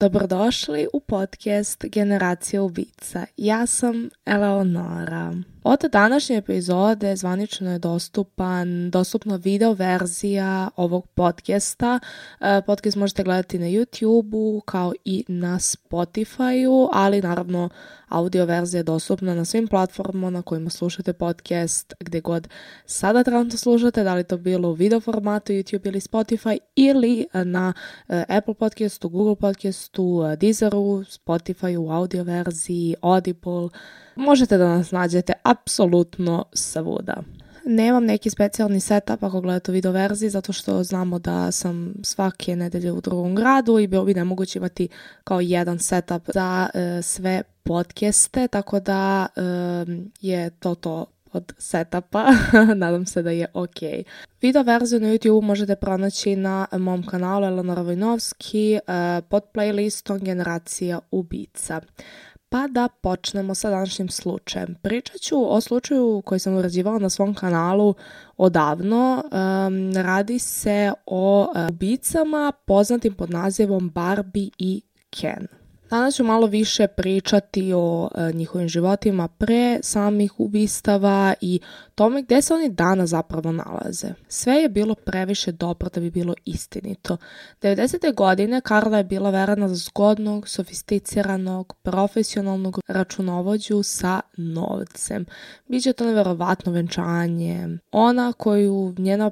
Dobrodošli u podcast Generacija ubica. Ja sam Eleonora. Od današnje epizode zvanično je dostupan, dostupna video verzija ovog podcasta. E, podcast možete gledati na YouTube-u kao i na Spotify-u, ali naravno audio verzija je dostupna na svim platformama na kojima slušate podcast, gde god sada trenutno slušate, da li to bilo u video formatu YouTube ili Spotify ili na e, Apple podcastu, Google podcastu, Deezeru, Spotify u audio verziji, Audible, Možete da nas nađete apsolutno svuda. Nemam neki specijalni setup ako gledate video verziji zato što znamo da sam svake nedelje u drugom gradu i bilo bi nemoguće imati kao jedan setup za e, sve podcaste, tako da e, je to to od setupa. Nadam se da je ok. Video verziju na YouTube možete pronaći na mom kanalu Eleonora Vojnovski e, pod playlistom Generacija ubica. Pa da počnemo sa današnjim slučajem. Pričat ću o slučaju koji sam urađivala na svom kanalu odavno. Um, radi se o e, ubicama poznatim pod nazivom Barbie i Ken. Danas ću malo više pričati o e, njihovim životima pre samih ubistava i tome gde se oni dana zapravo nalaze. Sve je bilo previše dobro da bi bilo istinito. 90. godine Karla je bila verana za zgodnog, sofisticiranog, profesionalnog računovođu sa novcem. Biće to neverovatno venčanje. Ona koju njena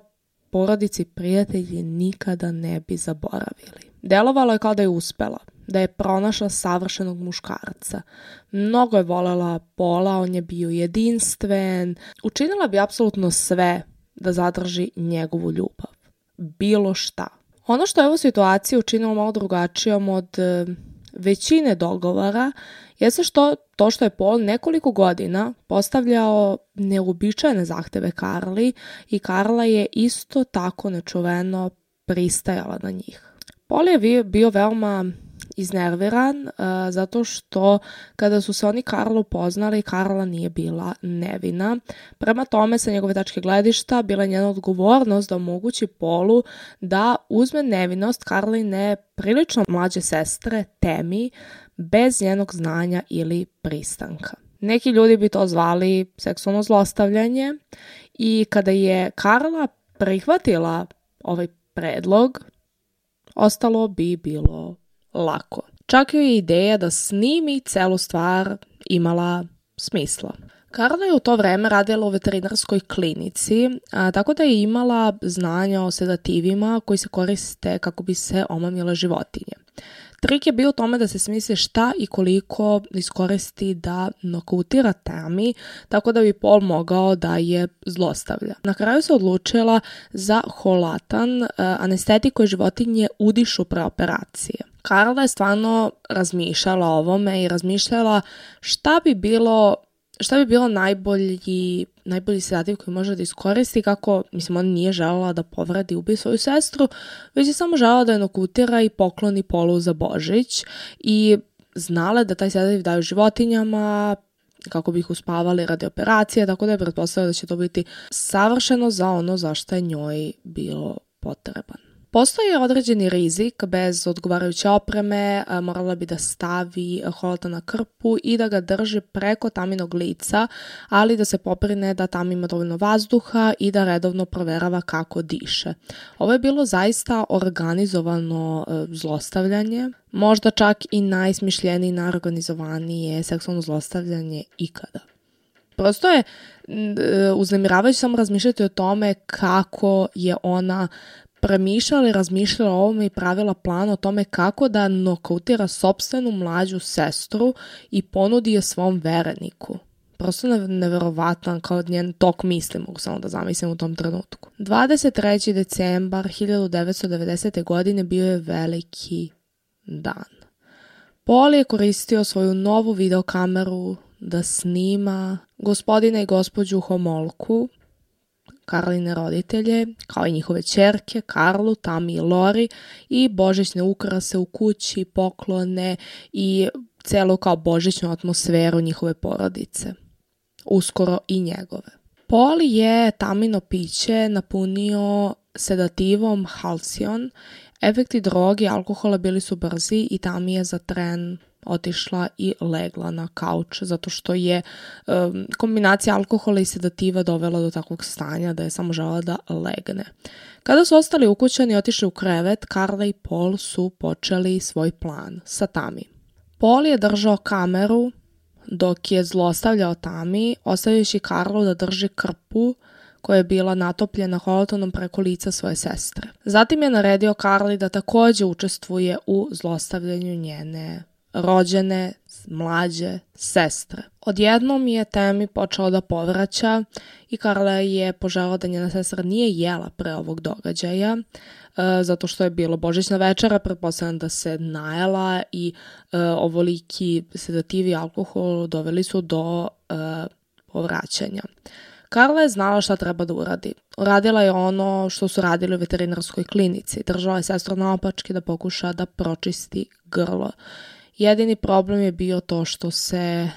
porodici i prijatelji nikada ne bi zaboravili. Delovalo je kao da je uspela da je pronašla savršenog muškarca. Mnogo je volela Pola, on je bio jedinstven. Učinila bi apsolutno sve da zadrži njegovu ljubav. Bilo šta. Ono što je ovu situaciju učinilo malo drugačijom od e, većine dogovara jeste što to što je Paul nekoliko godina postavljao neobičajne zahteve Karli i Karla je isto tako nečuveno pristajala na njih. Paul je bio veoma iznerviran uh, zato što kada su se oni Karlo poznali, Karla nije bila nevina. Prema tome, sa njegove tačke gledišta, bila je njena odgovornost da omogući Polu da uzme nevinost Karline prilično mlađe sestre Temi bez njenog znanja ili pristanka. Neki ljudi bi to zvali seksualno zlostavljanje i kada je Karla prihvatila ovaj predlog, ostalo bi bilo lako. Čak joj je ideja da snimi celu stvar imala smisla. Karla je u to vreme radila u veterinarskoj klinici, a, tako da je imala znanja o sedativima koji se koriste kako bi se omamile životinje. Trik je bio u tome da se smisli šta i koliko iskoristi da nokautira Tami, tako da bi Paul mogao da je zlostavlja. Na kraju se odlučila za holatan, anestetik koji životinje udišu pre operacije. Karla je stvarno razmišljala o ovome i razmišljala šta bi bilo šta bi bilo najbolji, najbolji sedativ koji može da iskoristi kako, mislim, ona nije želela da povradi ubi svoju sestru, već je samo želela da je nokutira i pokloni polu za Božić i znala da taj sedativ daju životinjama, kako bi ih uspavali radi operacije, tako da je pretpostavila da će to biti savršeno za ono zašto je njoj bilo potreban. Postoji određeni rizik bez odgovarajuće opreme, morala bi da stavi holota na krpu i da ga drži preko taminog lica, ali da se poprine da tam ima dovoljno vazduha i da redovno proverava kako diše. Ovo je bilo zaista organizovano e, zlostavljanje, možda čak i najsmišljeniji, najorganizovanije seksualno zlostavljanje ikada. Prosto je e, uznemiravajuće samo razmišljati o tome kako je ona premišljala i razmišljala o ovome i pravila plan o tome kako da nokautira sobstvenu mlađu sestru i ponudi je svom vereniku. Prosto neverovatno kao njen tok misli, mogu samo da zamislim u tom trenutku. 23. decembar 1990. godine bio je veliki dan. Paul je koristio svoju novu videokameru da snima gospodina i gospođu Homolku, Karline roditelje, kao i njihove čerke, Karlu, Tami i Lori i božićne ukrase u kući, poklone i celo kao božićnu atmosferu njihove porodice. Uskoro i njegove. Poli je tamino piće napunio sedativom halcyon. Efekti droge i alkohola bili su brzi i tam je za tren otišla i legla na kauč zato što je um, kombinacija alkohola i sedativa dovela do takvog stanja da je samo žela da legne. Kada su ostali ukućani otišli u krevet, Karla i Paul su počeli svoj plan sa Tami. Paul je držao kameru dok je zlostavljao Tami, ostavljajući Karlu da drži krpu koja je bila natopljena holotonom preko lica svoje sestre. Zatim je naredio Karli da takođe učestvuje u zlostavljanju njene rođene, mlađe, sestre. Odjednom je temi počeo da povraća i Karla je poželao da njena sestra nije jela pre ovog događaja, e, zato što je bilo božićna večera, pretpostavljam da se najela i e, ovoliki sedativi alkohol doveli su do e, povraćanja. Karla je znala šta treba da uradi. Radila je ono što su radili u veterinarskoj klinici. Držala je sestru na opačke da pokuša da pročisti grlo. Jedini problem je bio to što se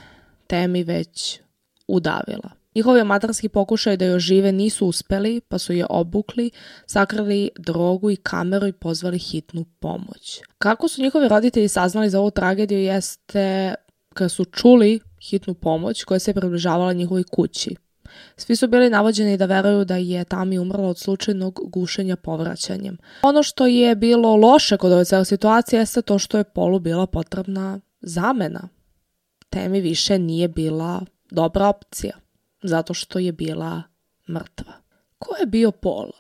Temi već udavila. Njihovi amatarski pokušaj da je ožive nisu uspeli, pa su je obukli, sakrali drogu i kameru i pozvali hitnu pomoć. Kako su njihovi roditelji saznali za ovu tragediju jeste kada su čuli hitnu pomoć koja se približavala njihovoj kući. Svi su bili navođeni da veruju da je Tami umrla od slučajnog gušenja povraćanjem. Ono što je bilo loše kod ove cele situacije jeste to što je Polu bila potrebna zamena. Temi više nije bila dobra opcija, zato što je bila mrtva. Ko je bio Pol?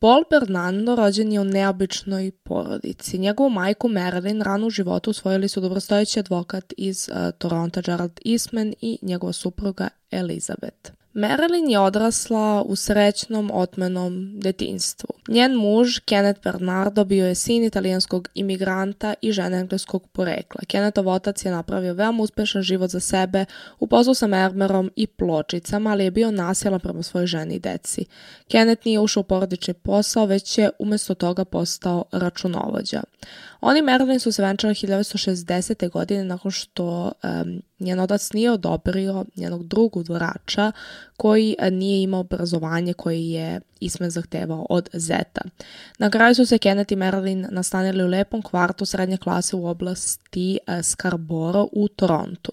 Paul Bernardo rođen je u neobičnoj porodici. Njegovu majku Marilyn ranu u životu usvojili su dobrostojeći advokat iz uh, Toronta Gerald Eastman i njegova supruga Elizabeth. Marilyn je odrasla u srećnom otmenom detinstvu. Njen muž, Kenneth Bernardo, bio je sin italijanskog imigranta i žene engleskog porekla. Kennethov otac je napravio veoma uspešan život za sebe, upoznao sa mermerom i pločicama, ali je bio nasjelan prema svojoj ženi i deci. Kenneth nije ušao u porodični posao, već je umesto toga postao računovođa. Oni Marilyn su se venčali 1960. godine nakon što um, Njen otac nije odobrio njenog drugog vrača koji e, nije imao obrazovanje koje je Isme zahtevao od Zeta. Na kraju su se Kenneth i Marilyn nastanili u lepom kvartu srednje klase u oblasti e, Scarborough u Torontu.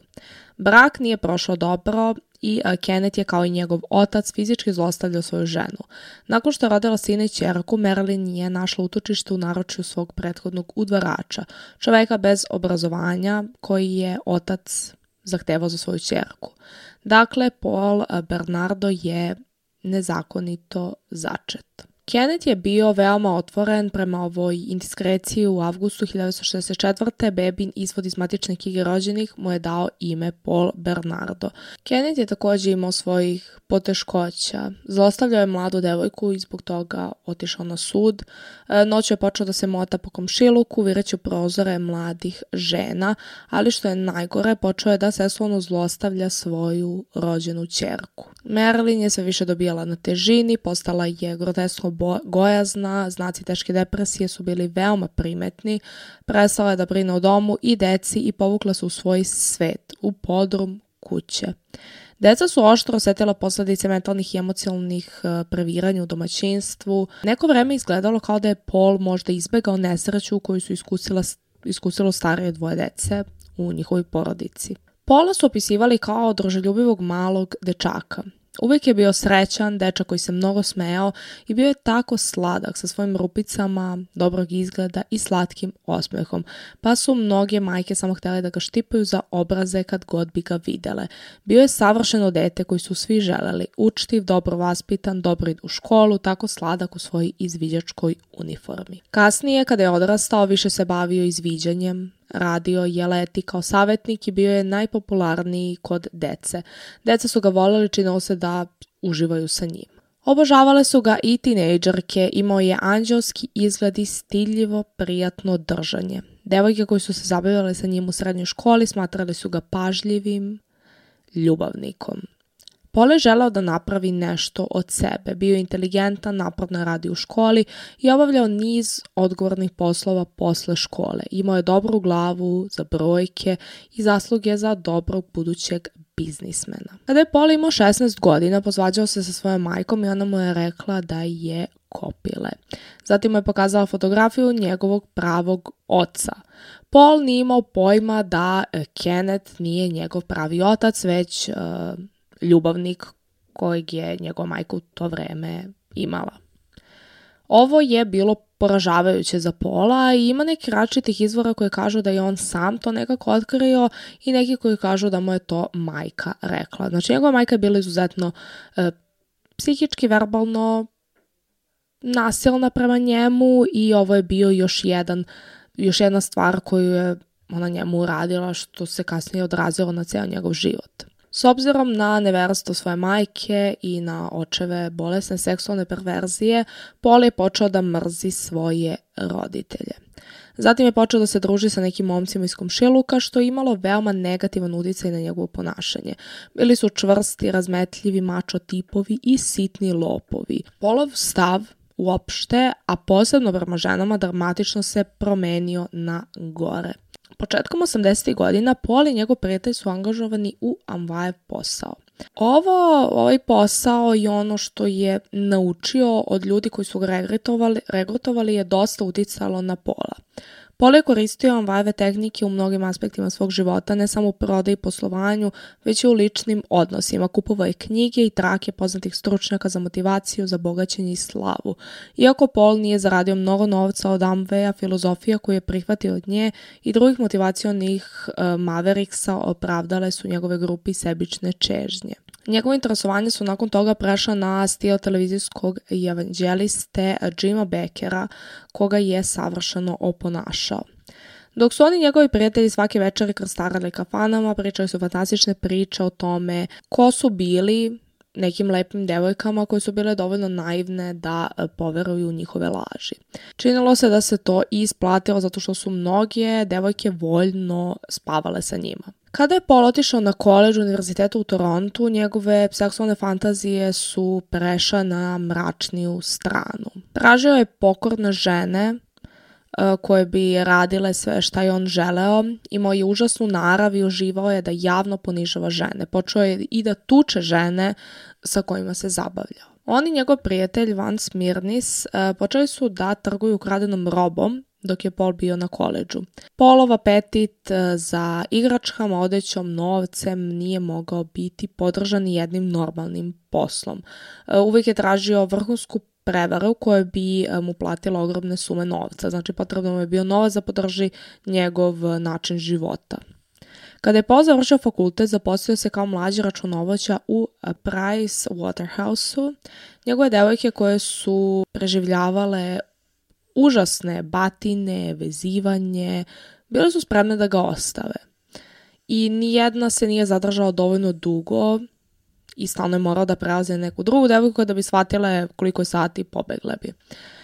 Brak nije prošao dobro i e, Kenneth je kao i njegov otac fizički zlostavljao svoju ženu. Nakon što je rodila sina i čerku, Marilyn je našla utočište u naročju svog prethodnog udvarača, čoveka bez obrazovanja koji je otac zahtevao za svoju čerku. Dakle, Paul Bernardo je nezakonito začet. Kenneth je bio veoma otvoren prema ovoj indiskreciji u avgustu 1964. Bebin izvod iz matične knjige rođenih mu je dao ime Paul Bernardo. Kenneth je također imao svojih poteškoća. Zlostavljao je mladu devojku i zbog toga otišao na sud. E, noću je počeo da se mota po komšiluku, vireći u prozore mladih žena, ali što je najgore, počeo je da seksualno zlostavlja svoju rođenu čerku. Marilyn je sve više dobijala na težini, postala je grotesno gojazna, znaci teške depresije su bili veoma primetni, prestala je da brine o domu i deci i povukla se u svoj svet, u podrum kuće. Deca su oštro osetila posledice mentalnih i emocionalnih e, previranja u domaćinstvu. Neko vreme izgledalo kao da je Paul možda izbegao nesreću koju su iskusila, iskusilo starije dvoje dece u njihovoj porodici. Paula su opisivali kao druželjubivog malog dečaka. Uvijek je bio srećan, dečak koji se mnogo smejao i bio je tako sladak sa svojim rupicama, dobrog izgleda i slatkim osmehom, pa su mnoge majke samo htjele da ga štipaju za obraze kad god bi ga videle. Bio je savršeno dete koji su svi želeli, učtiv, dobro vaspitan, dobro idu u školu, tako sladak u svojoj izviđačkoj uniformi. Kasnije, kada je odrastao, više se bavio izviđanjem, Radio je leti kao savetnik i bio je najpopularniji kod dece. Deca su ga voljeli, činilo se da uživaju sa njim. Obožavale su ga i tinejdžerke, imao je anđelski izgled i stiljivo prijatno držanje. Devojke koji su se zabavljale sa njim u srednjoj školi smatrali su ga pažljivim ljubavnikom. Pole je želeo da napravi nešto od sebe. Bio je inteligentan, naporno je radio u školi i obavljao niz odgovornih poslova posle škole. Imao je dobru glavu za brojke i zasluge za dobrog budućeg biznismena. Kada je Pole imao 16 godina, pozvađao se sa svojom majkom i ona mu je rekla da je kopile. Zatim mu je pokazala fotografiju njegovog pravog oca. Paul nije imao pojma da Kenneth nije njegov pravi otac, već uh, ljubavnik kojeg je njegova majka u to vreme imala. Ovo je bilo poražavajuće za Pola i ima neki račitih izvora koje kažu da je on sam to nekako otkrio i neki koji kažu da mu je to majka rekla. Znači njegova majka je bila izuzetno e, psihički, verbalno nasilna prema njemu i ovo je bio još jedan još jedna stvar koju je ona njemu uradila što se kasnije odrazilo na ceo njegov život. S obzirom na neverstvo svoje majke i na očeve bolesne seksualne perverzije, Paul je počeo da mrzi svoje roditelje. Zatim je počeo da se druži sa nekim momcima iz komšiluka, što je imalo veoma negativan uticaj na njegovo ponašanje. Bili su čvrsti, razmetljivi mačo tipovi i sitni lopovi. Polov stav uopšte, a posebno prema ženama, dramatično se promenio na gore. Početkom 80. godina Paul i njegov prijatelj su angažovani u Amvajev posao. Ovo, ovaj posao i ono što je naučio od ljudi koji su ga regrutovali, regrutovali je dosta uticalo na Pola. Pole je koristio Amvajeve tehnike u mnogim aspektima svog života, ne samo u prodaji i poslovanju, već i u ličnim odnosima. Kupovao je knjige i trake poznatih stručnjaka za motivaciju, za bogaćenje i slavu. Iako Pol nije zaradio mnogo novca od Amveja, filozofija koju je prihvatio od nje i drugih motivacionih e, eh, Maveriksa opravdale su njegove grupi sebične čežnje. Njegove interesovanje su nakon toga prešla na stil televizijskog evanđeliste Jima Beckera, koga je savršeno oponašao. Dok su oni njegovi prijatelji svake večeri krstarali kafanama, pričali su fantastične priče o tome ko su bili nekim lepim devojkama koje su bile dovoljno naivne da e, poveruju u njihove laži. Činilo se da se to isplatilo zato što su mnoge devojke voljno spavale sa njima. Kada je Paul otišao na koleđ univerziteta u Torontu, njegove seksualne fantazije su prešle na mračniju stranu. Tražio je pokorne žene e, koje bi radile sve šta je on želeo. Imao je užasnu narav i uživao je da javno ponižava žene. Počeo je i da tuče žene sa kojima se zabavljao. On i njegov prijatelj Van Smirnis e, počeli su da trguju ukradenom robom dok je Paul bio na koleđu. Polov apetit e, za igračkama, odećom, novcem nije mogao biti podržan jednim normalnim poslom. E, Uvijek je tražio vrhunsku prevaru koja bi e, mu platila ogromne sume novca. Znači potrebno mu je bio novac da podrži njegov način života. Kada je Paul završio fakultet, zaposlio se kao mlađi računovođa u Price Waterhouse-u. Njegove devojke koje su preživljavale užasne batine, vezivanje, bile su spremne da ga ostave. I nijedna se nije zadržala dovoljno dugo i stalno je morala da prelaze neku drugu devojku da bi shvatila koliko je sati pobegle bi.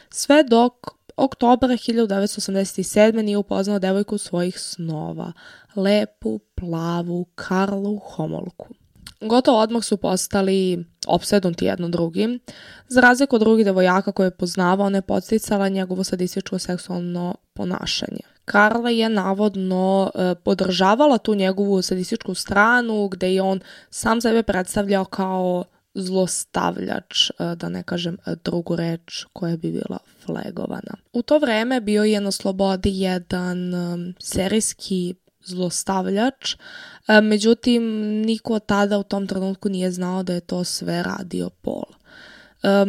Sve dok oktobra 1987. nije upoznao devojku svojih snova, lepu, plavu, karlu, homolku. Gotovo odmah su postali opsednuti jedno drugim. Za razliku od drugih devojaka koje je poznavao, ne podsticala njegovo sadističko seksualno ponašanje. Karla je navodno e, podržavala tu njegovu sadističku stranu gde je on sam sebe predstavljao kao zlostavljač, e, da ne kažem e, drugu reč koja bi bila flagovana. U to vreme bio je na slobodi jedan serijski zlostavljač. E, međutim, niko tada u tom trenutku nije znao da je to sve radio pol. Um,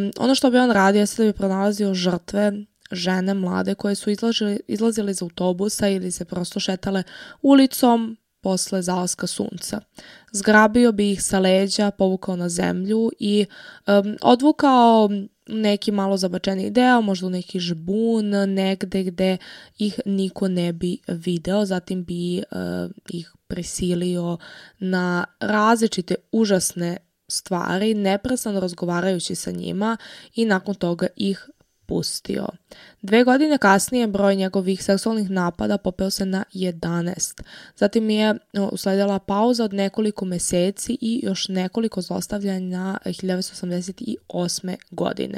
e, ono što bi on radio jeste da bi pronalazio žrtve žene mlade koje su izlažili, izlazile iz autobusa ili se prosto šetale ulicom posle zalaska sunca. Zgrabio bi ih sa leđa, povukao na zemlju i um, odvukao neki malo zabačeni deo, možda u neki žbun, negde gde ih niko ne bi video, zatim bi uh, ih prisilio na različite užasne stvari, neprestano razgovarajući sa njima i nakon toga ih napustio. Dve godine kasnije broj njegovih seksualnih napada popeo se na 11. Zatim je usledila pauza od nekoliko meseci i još nekoliko zlostavljanja 1988. godine.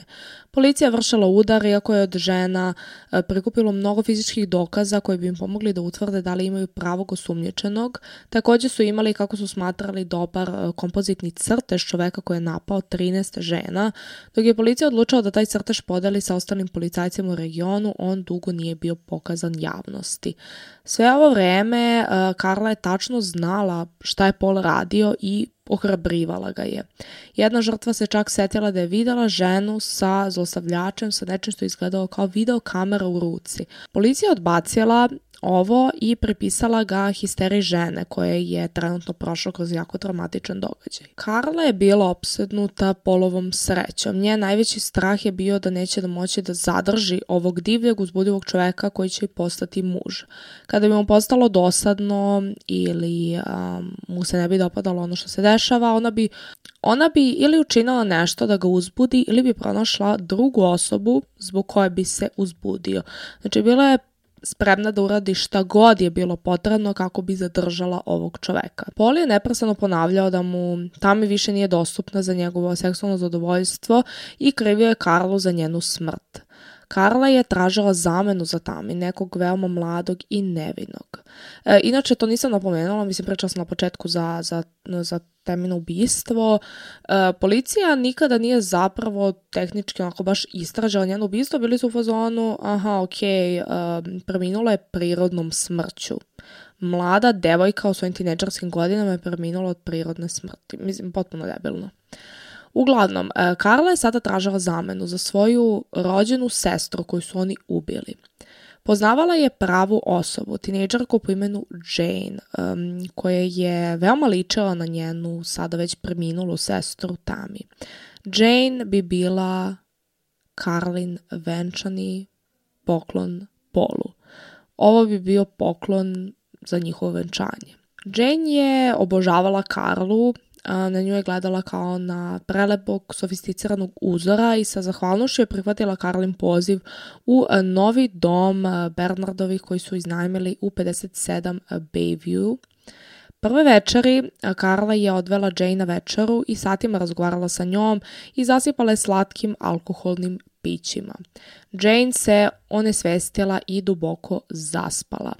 Policija je vršila udar iako je od žena e, prikupilo mnogo fizičkih dokaza koji bi im pomogli da utvrde da li imaju pravog osumnjičenog. Takođe su imali, kako su smatrali, dobar e, kompozitni crtež čoveka koji je napao 13 žena, dok je policija odlučila da taj crtež podeli sa ostalim policajcima u regionu, on dugo nije bio pokazan javnosti. Sve ovo vreme e, Karla je tačno znala šta je Pol radio i ohrabrivala ga je. Jedna žrtva se čak setila da je videla ženu sa zlostavljačem sa nečim što je izgledao kao video kamera u ruci. Policija odbacila ovo i prepisala ga histeriji žene koja je trenutno prošla kroz jako traumatičan događaj. Karla je bila opsednuta polovom srećom. Nje najveći strah je bio da neće da moći da zadrži ovog divljeg uzbudljivog čoveka koji će postati muž. Kada bi mu postalo dosadno ili um, mu se ne bi dopadalo ono što se dešava, ona bi ona bi ili učinila nešto da ga uzbudi ili bi pronašla drugu osobu zbog koje bi se uzbudio. Znači, bila je spremna da uradi šta god je bilo potrebno kako bi zadržala ovog čoveka. Poli je neprestano ponavljao da mu Tami više nije dostupna za njegovo seksualno zadovoljstvo i krivio je Karlu za njenu smrt. Karla je tražila zamenu za Tami, nekog veoma mladog i nevinog. E, inače, to nisam napomenula, mislim, pričala sam na početku za, za, za temino ubistvo. E, policija nikada nije zapravo tehnički onako baš istražila njeno ubistvo, bili su u fazonu, aha, okej, okay, e, preminula je prirodnom smrću mlada devojka u svojim tineđerskim godinama je preminula od prirodne smrti. Mislim, potpuno debilno. Uh, Uglavnom, e, Karla je sada tražila zamenu za svoju rođenu sestru koju su oni ubili. Poznavala je pravu osobu, tinejdžerku po imenu Jane, um, koja je veoma ličila na njenu sada već preminulu sestru Tami. Jane bi bila Karlin venčani poklon Polu. Ovo bi bio poklon za njihovo venčanje. Jane je obožavala Karlu na nju je gledala kao na prelepog, sofisticiranog uzora i sa zahvalnošću je prihvatila Karlin poziv u novi dom Bernardovih koji su iznajmili u 57 Bayview. Prve večeri Karla je odvela Jane na večeru i satima razgovarala sa njom i zasipala je slatkim alkoholnim pićima. Jane se onesvestila i duboko zaspala.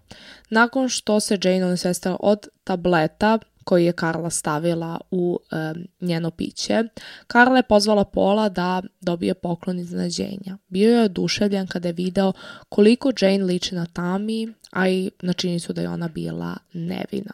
Nakon što se Jane onesvestila od tableta, koji je Karla stavila u e, njeno piće. Karla je pozvala Pola da dobije poklon iznenađenja. Bio je oduševljen kada je video koliko Jane liči na Tami, a i na činjenicu da je ona bila nevina.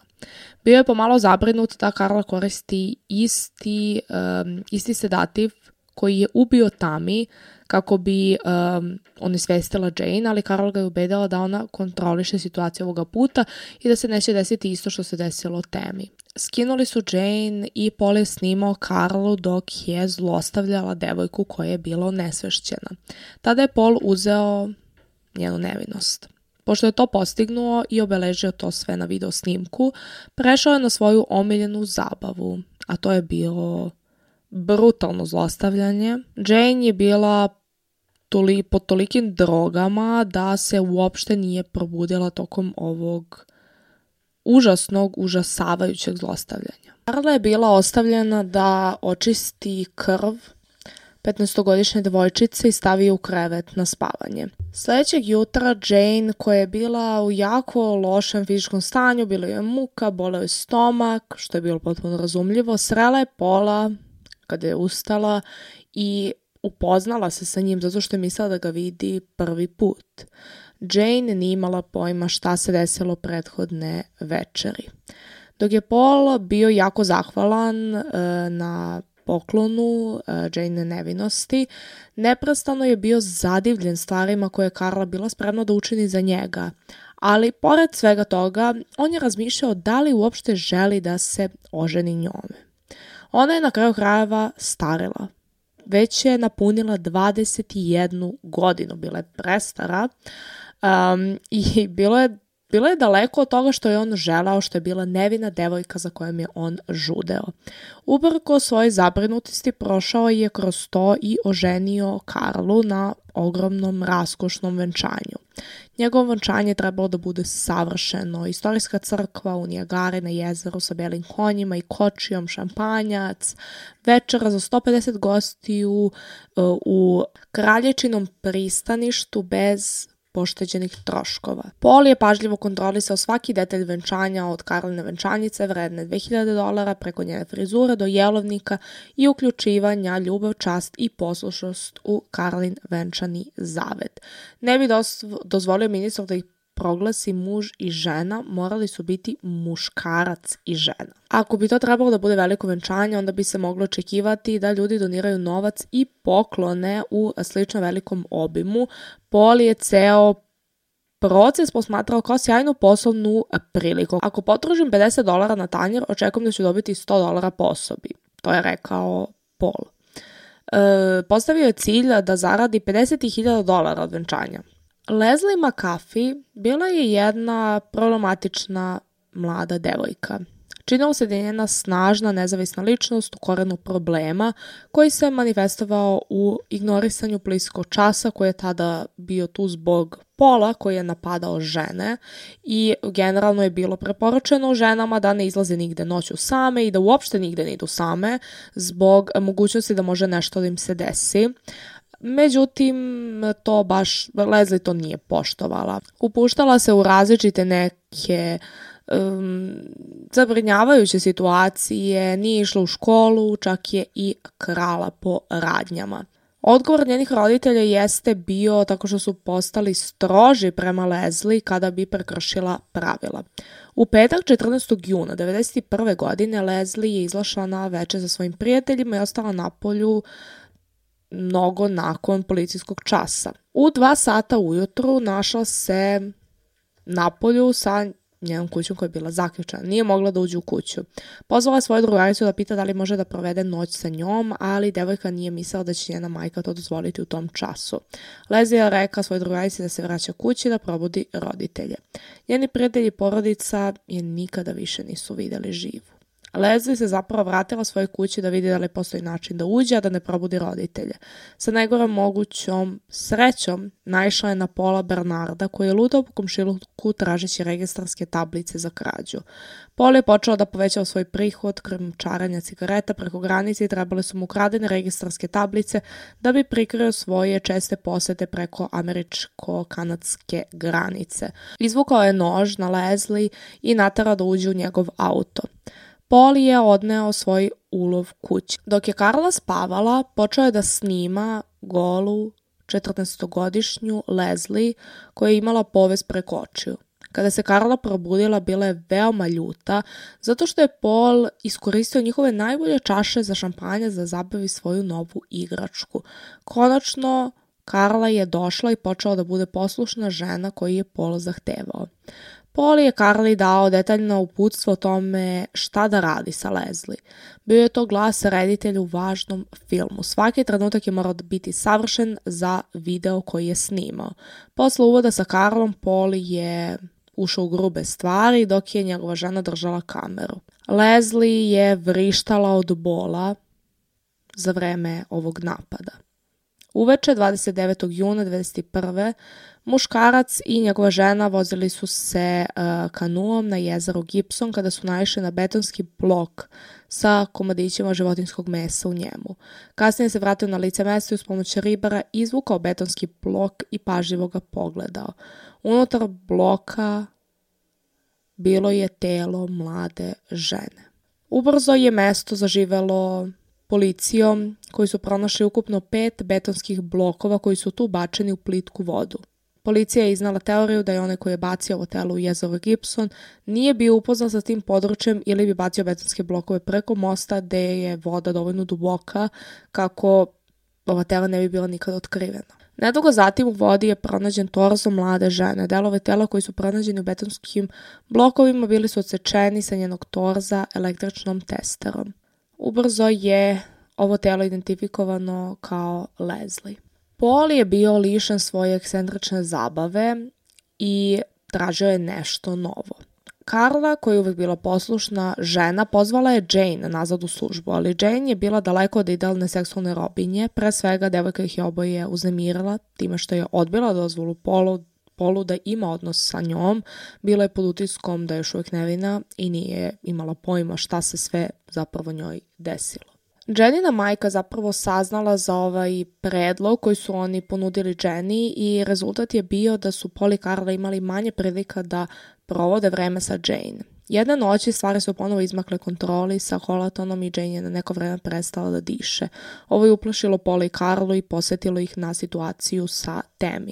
Bio je pomalo zabrinut da Karla koristi isti, um, isti sedativ koji je ubio Tami kako bi um, on isvestila Jane, ali Karol ga je ubedila da ona kontroliše situaciju ovoga puta i da se neće desiti isto što se desilo temi. Skinuli su Jane i Paul je snimao Karlu dok je zlostavljala devojku koja je bila nesvešćena. Tada je Paul uzeo njenu nevinost. Pošto je to postignuo i obeležio to sve na video snimku, prešao je na svoju omiljenu zabavu, a to je bilo brutalno zlostavljanje. Jane je bila toli, pod tolikim drogama da se uopšte nije probudila tokom ovog užasnog, užasavajućeg zlostavljanja. Karla je bila ostavljena da očisti krv 15-godišnje devojčice i stavi u krevet na spavanje. Sledećeg jutra Jane, koja je bila u jako lošem fizičkom stanju, bilo je muka, boleo je stomak, što je bilo potpuno razumljivo, srela je pola kada je ustala i upoznala se sa njim zato što je mislila da ga vidi prvi put. Jane nije imala pojma šta se desilo prethodne večeri. Dok je Paul bio jako zahvalan e, na poklonu e, Jane nevinosti, neprestano je bio zadivljen stvarima koje je Karla bila spremna da učini za njega. Ali, pored svega toga, on je razmišljao da li uopšte želi da se oženi njome. Ona je na kraju krajeva starila, već je napunila 21 godinu, bila je prestara um, i bilo je bilo je daleko od toga što je on želao, što je bila nevina devojka za kojom je on žudeo. Ubrko svoje zabrinutosti prošao je kroz to i oženio Karlu na ogromnom raskošnom venčanju. Njegovo venčanje trebalo da bude savršeno. Istorijska crkva u Nijagare na jezeru sa belim konjima i kočijom, šampanjac, večera za 150 gostiju e, u kralječinom pristaništu bez pošteđenih troškova. Paul je pažljivo kontrolisao svaki detalj venčanja od Karline venčanice vredne 2000 dolara preko njene frizure do jelovnika i uključivanja ljubav, čast i poslušnost u Karlin venčani zavet. Ne bi dozvolio ministru da ih proglasi muž i žena, morali su biti muškarac i žena. Ako bi to trebalo da bude veliko venčanje, onda bi se moglo očekivati da ljudi doniraju novac i poklone u slično velikom obimu. Pol je ceo proces posmatrao kao sjajnu poslovnu priliku. Ako potrožim 50 dolara na tanjir, očekujem da ću dobiti 100 dolara po osobi. To je rekao Pol. E, postavio je cilj da zaradi 50.000 dolara od venčanja. Leslie McAfee bila je jedna problematična mlada devojka. Činilo se da je njena snažna nezavisna ličnost u korenu problema koji se manifestovao u ignorisanju bliskog časa koji je tada bio tu zbog pola koji je napadao žene i generalno je bilo preporučeno ženama da ne izlaze nigde noću same i da uopšte nigde ne idu same zbog mogućnosti da može nešto da im se desi. Međutim, to baš Leslie to nije poštovala. Upuštala se u različite neke um, zabrinjavajuće situacije, nije išla u školu, čak je i krala po radnjama. Odgovor njenih roditelja jeste bio tako što su postali stroži prema Leslie kada bi prekršila pravila. U petak 14. juna 1991. godine Leslie je izašla na večer sa svojim prijateljima i ostala na polju mnogo nakon policijskog časa. U dva sata ujutru našla se na polju sa njenom kućom koja je bila zaključana. Nije mogla da uđe u kuću. Pozvala je svoju drugaricu da pita da li može da provede noć sa njom, ali devojka nije mislila da će njena majka to dozvoliti u tom času. Lezija reka svojoj drugarici da se vraća kući da probudi roditelje. Njeni prijatelji porodica je nikada više nisu videli živu. Leslie se zapravo vratila svoje kući da vidi da li postoji način da uđe, a da ne probudi roditelje. Sa najgorom mogućom srećom naišla je na pola Bernarda koji je ludao po komšiluku tražeći registarske tablice za krađu. Pol je počeo da povećava svoj prihod krimčaranja cigareta preko granice i trebale su mu ukradene registarske tablice da bi prikrio svoje česte posete preko američko-kanadske granice. Izvukao je nož na Leslie i natara da uđe u njegov auto. Poli je odneo svoj ulov kući. Dok je Karla spavala, počeo je da snima golu 14-godišnju Leslie koja je imala povez preko očiju. Kada se Karla probudila, bila je veoma ljuta, zato što je Paul iskoristio njihove najbolje čaše za šampanje za zabavi svoju novu igračku. Konačno, Karla je došla i počela da bude poslušna žena koju je Paul zahtevao. Paul je Carly dao detaljno uputstvo o tome šta da radi sa Leslie. Bio je to glas reditelju u važnom filmu. Svaki trenutak je morao biti savršen za video koji je snimao. Posle uvoda sa Carlom, Paul je ušao u grube stvari dok je njegova žena držala kameru. Leslie je vrištala od bola za vreme ovog napada. Uveče 29. juna 1991. muškarac i njegova žena vozili su se uh, kanuom na jezeru Gibson kada su naišli na betonski blok sa komadićima životinskog mesa u njemu. Kasnije se vratio na lice mesta i uz pomoć ribara izvukao betonski blok i pažljivo ga pogledao. Unutar bloka bilo je telo mlade žene. Ubrzo je mesto zaživelo policijom koji su pronašli ukupno pet betonskih blokova koji su tu bačeni u plitku vodu. Policija je iznala teoriju da je onaj koji je bacio ovo telo u jezero Gibson nije bio upoznan sa tim područjem ili bi bacio betonske blokove preko mosta gde je voda dovoljno duboka kako ova tela ne bi bila nikada otkrivena. Nedugo zatim u vodi je pronađen torzo mlade žene. Delove tela koji su pronađeni u betonskim blokovima bili su odsečeni sa njenog torza električnom testerom. Ubrzo je ovo telo identifikovano kao Leslie. Paul je bio lišen svoje ekscentrične zabave i tražio je nešto novo. Karla, koja je uvek bila poslušna žena, pozvala je Jane nazad u službu, ali Jane je bila daleko od idealne seksualne robinje. Pre svega, devojka ih je oboje uznemirila time što je odbila dozvolu Polu polu da ima odnos sa njom, bila je pod utiskom da je još uvek nevina i nije imala pojma šta se sve zapravo njoj desilo. Jenina majka zapravo saznala za ovaj predlog koji su oni ponudili Jenny i rezultat je bio da su Paul i Carla imali manje prilika da provode vreme sa Jane. Jedna noć stvari su ponovo izmakle kontroli sa holatonom i Jane je na neko vreme prestala da diše. Ovo je uplašilo Paula i Karlu i posjetilo ih na situaciju sa Temi.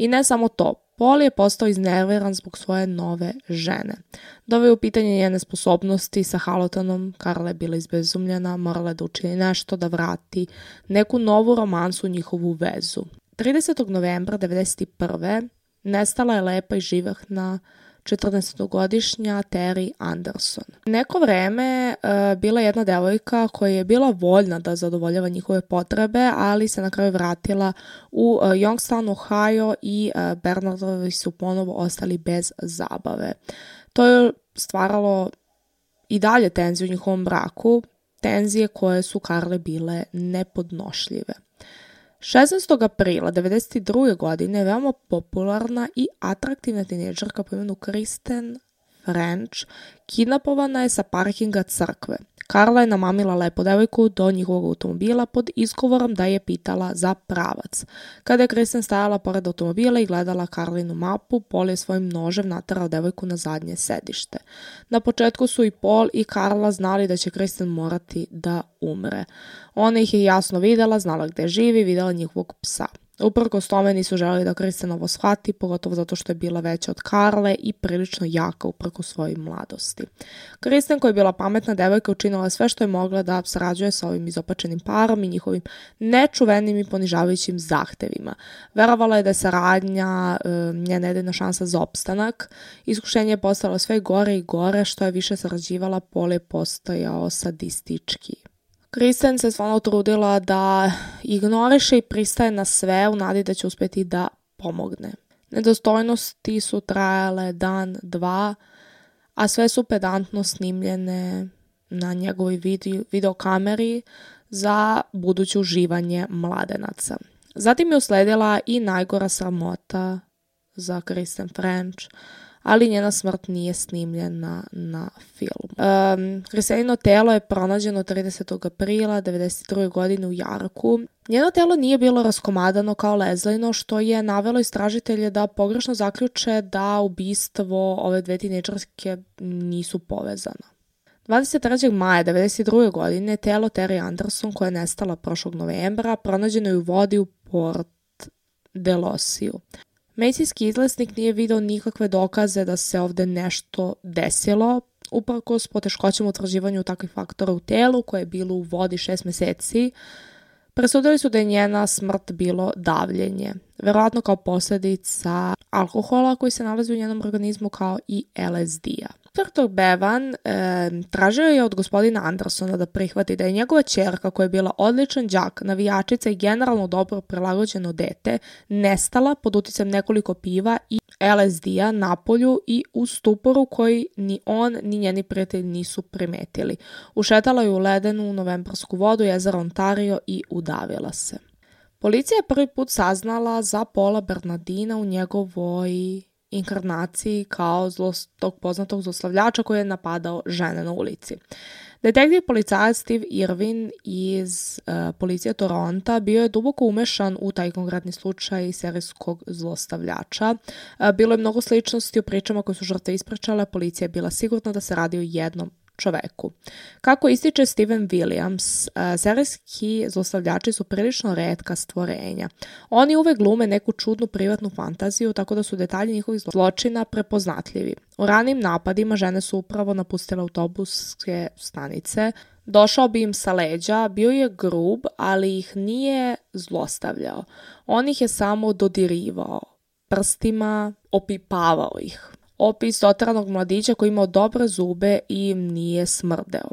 I ne samo to, Pol je postao iznerviran zbog svoje nove žene. Doveo je u pitanje njene sposobnosti sa Halotanom, Karla je bila izbezumljena, morala da učini nešto da vrati neku novu romansu u njihovu vezu. 30. novembra 1991. nestala je lepa i živahna 14-godišnja Terry Anderson. Neko vreme e, bila jedna devojka koja je bila voljna da zadovoljava njihove potrebe, ali se na kraju vratila u e, Youngstown, Ohio i e, Bernardovi su ponovo ostali bez zabave. To je stvaralo i dalje tenzije u njihovom braku, tenzije koje su Karle bile nepodnošljive. 16. aprila 1992. godine veoma popularna i atraktivna tinejdžerka po imenu Kristen French kidnapovana je sa parkinga crkve. Karla je namamila lepo devojku do njihovog automobila pod izgovorom da je pitala za pravac. Kada je Kristen stajala pored automobila i gledala Karlinu mapu, Pol je svojim nožem natarao devojku na zadnje sedište. Na početku su i Pol i Karla znali da će Kristen morati da umre. Ona ih je jasno videla, znala gde živi, videla njihovog psa. Uprkos tome nisu želi da Kristjanova shvati, pogotovo zato što je bila veća od Karle i prilično jaka uprko svojoj mladosti. Kristjan koja je bila pametna devojka učinila sve što je mogla da sarađuje sa ovim izopačenim parom i njihovim nečuvenim i ponižavajućim zahtevima. Verovala je da je saradnja e, njena jedina šansa za opstanak. Iskušenje je postalo sve gore i gore što je više sarađivala, pole je postojao sadistički. Kristen se stvarno trudila da ignoriše i pristaje na sve u nadi da će uspeti da pomogne. Nedostojnosti su trajale dan, dva, a sve su pedantno snimljene na njegovoj video, videokameri za buduće uživanje mladenaca. Zatim je usledila i najgora sramota za Kristen French – ali njena smrt nije snimljena na film. Um, Resenino telo je pronađeno 30. aprila 1992. godine u Jarku. Njeno telo nije bilo raskomadano kao Lezlino, što je navelo istražitelje da pogrešno zaključe da ubistvo ove dve tinečarske nisu povezana. 23. maja 1992. godine telo Terry Anderson, koja je nestala prošlog novembra, pronađeno je u vodi u Port Delosiju. Medicinski izlesnik nije video nikakve dokaze da se ovde nešto desilo, uprko s poteškoćem utvrđivanju takvih faktora u telu koje je bilo u vodi šest meseci, presudili su da je njena smrt bilo davljenje, verovatno kao posledica alkohola koji se nalazi u njenom organizmu kao i LSD-a. Dr. Bevan e, tražio je od gospodina Andersona da prihvati da je njegova čerka koja je bila odličan đak, navijačica i generalno dobro prilagođeno dete, nestala pod utjecem nekoliko piva i LSD-a na polju i u stuporu koji ni on ni njeni prijatelji nisu primetili. Ušetala je u ledenu novembrsku vodu jezera Ontario i udavila se. Policija je prvi put saznala za Pola Bernardina u njegovoj inkarnaciji kao zlost, tog poznatog zlostavljača koji je napadao žene na ulici. Detektiv policajac Steve Irwin iz uh, policije Toronta bio je duboko umešan u taj konkretni slučaj serijskog zlostavljača. Uh, bilo je mnogo sličnosti u pričama koje su žrtve ispričale, policija je bila sigurna da se radi o jednom čoveku. Kako ističe Steven Williams, serijski zlostavljači su prilično redka stvorenja. Oni uvek glume neku čudnu privatnu fantaziju, tako da su detalji njihovih zločina prepoznatljivi. U ranim napadima žene su upravo napustile autobuske stanice, Došao bi im sa leđa, bio je grub, ali ih nije zlostavljao. On ih je samo dodirivao, prstima opipavao ih opis otranog mladića koji imao dobre zube i nije smrdeo.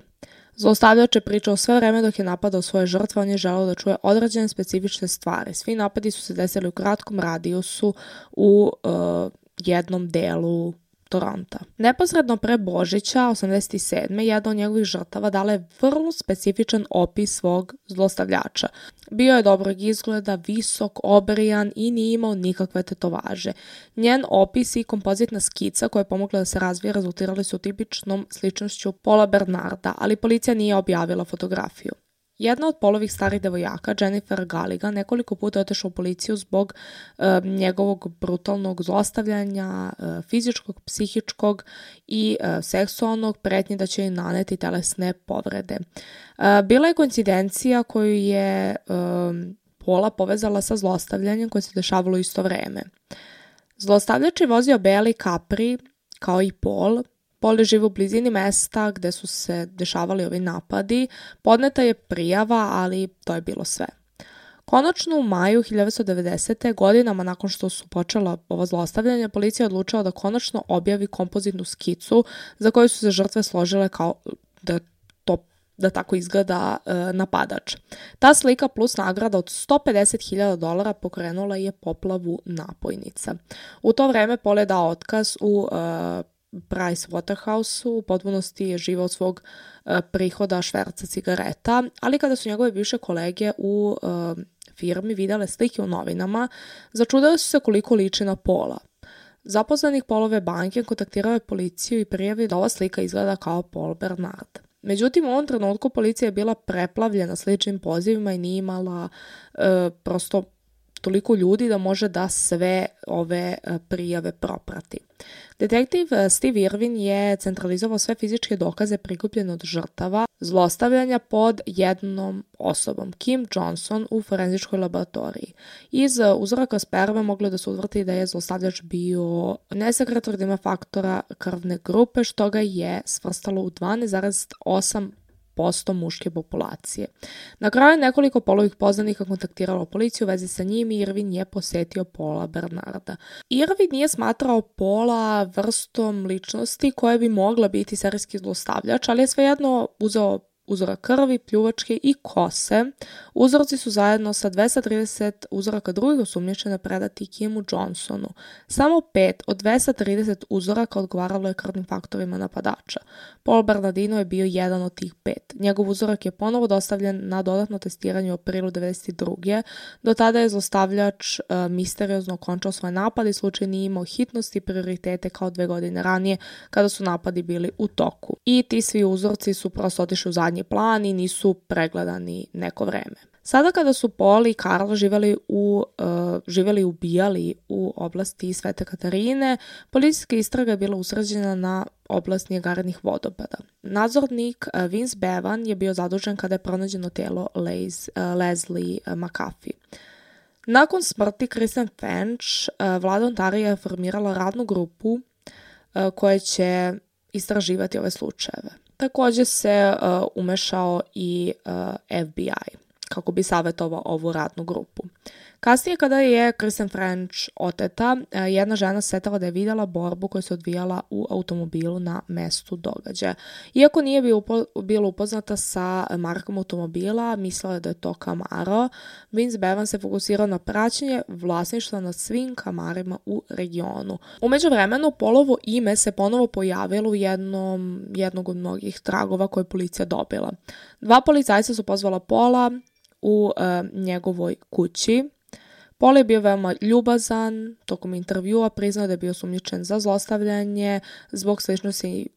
Zlostavljač je pričao sve vreme dok je napadao svoje žrtve, on je želeo da čuje određene specifične stvari. Svi napadi su se desili u kratkom radijusu u uh, jednom delu Toronta. Neposredno pre Božića 87. jedna od njegovih žrtava dala je vrlo specifičan opis svog zlostavljača. Bio je dobrog izgleda, visok, obrijan i nije imao nikakve tetovaže. Njen opis i kompozitna skica koja je pomogla da se razvije rezultirali su tipičnom sličnošću Pola Bernarda, ali policija nije objavila fotografiju. Jedna od polovih starih devojaka, Jennifer Galiga, nekoliko puta otešla u policiju zbog e, njegovog brutalnog zlostavljanja, e, fizičkog, psihičkog i e, seksualnog pretnje da će joj naneti telesne povrede. bila je koincidencija koju je ehm, Pola povezala sa zlostavljanjem koje se dešavalo isto vreme. Zlostavljač je vozio beli Capri, kao i Pol, Pol je u blizini mesta gde su se dešavali ovi napadi, podneta je prijava, ali to je bilo sve. Konačno u maju 1990. godinama nakon što su počela ova zlostavljanja, policija je odlučila da konačno objavi kompozitnu skicu za koju su se žrtve složile kao da to da tako izgleda e, napadač. Ta slika plus nagrada od 150.000 dolara pokrenula je poplavu napojnica. U to vreme Pol dao otkaz u e, Price Waterhouse u potpunosti je živao svog e, prihoda šverca cigareta, ali kada su njegove bivše kolege u e, firmi videle slike u novinama, začudali su se koliko liči na pola. Zaposlenik polove banke kontaktirao je policiju i prijavio da ova slika izgleda kao Paul Bernard. Međutim, u ovom trenutku policija je bila preplavljena sličnim pozivima i nije imala e, prosto toliko ljudi da može da sve ove e, prijave proprati. Detektiv eh, Steve Irwin je centralizovao sve fizičke dokaze prikupljene od žrtava zlostavljanja pod jednom osobom, Kim Johnson, u forenzičkoj laboratoriji. Iz eh, uzoraka sperme moglo da se utvrti da je zlostavljač bio nesekretor da faktora krvne grupe, što ga je svrstalo u 12,8 10% muške populacije. Na kraju nekoliko polovih poznanika kontaktiralo policiju u vezi sa njim i Irvin je posetio Pola Bernarda. Irvin nije smatrao Pola vrstom ličnosti koja bi mogla biti serijski zlostavljač, ali je svejedno uzeo uzora krvi, pljuvačke i kose. Uzorci su zajedno sa 230 uzoraka drugih osumnjičena predati Kimu Johnsonu. Samo 5 od 230 uzoraka odgovaralo je krvnim faktorima napadača. Paul Bernardino je bio jedan od tih pet. Njegov uzorak je ponovo dostavljen na dodatno testiranje u aprilu 92. Do tada je zlostavljač e, misteriozno okončao svoje napade i slučaj nije imao hitnosti i prioritete kao dve godine ranije kada su napadi bili u toku. I ti svi uzorci su prosto otišli u zadnje detaljni plani nisu pregledani neko vreme. Sada kada su Poli i Karlo živeli u, uh, živeli u ubijali u oblasti Svete Katarine, policijska istraga je bila usređena na oblast njegarenih vodopada. Nadzornik e, Vince Bevan je bio zadužen kada je pronađeno telo Lez, uh, Leslie McAfee. Nakon smrti Kristen Finch, uh, e, vlada Ontarija je formirala radnu grupu uh, koja će istraživati ove slučajeve. Takođe se uh, umešao i uh, e, FBI kako bi savjetovao ovu radnu grupu. Kasnije kada je Kristen French oteta, e, jedna žena setala da je videla borbu koja se odvijala u automobilu na mestu događaja. Iako nije bila upoznata sa markom automobila, mislila je da je to Camaro, Vince Bevan se fokusirao na praćenje vlasništva nad svim Camarima u regionu. Umeđu vremenu, polovo ime se ponovo pojavilo u jednom, jednog od mnogih tragova koje je policija dobila. Dva policajca su pozvala Pola u e, njegovoj kući Pol je bio veoma ljubazan, tokom intervjua priznao da je bio sumnjičen za zlostavljanje zbog sličnosti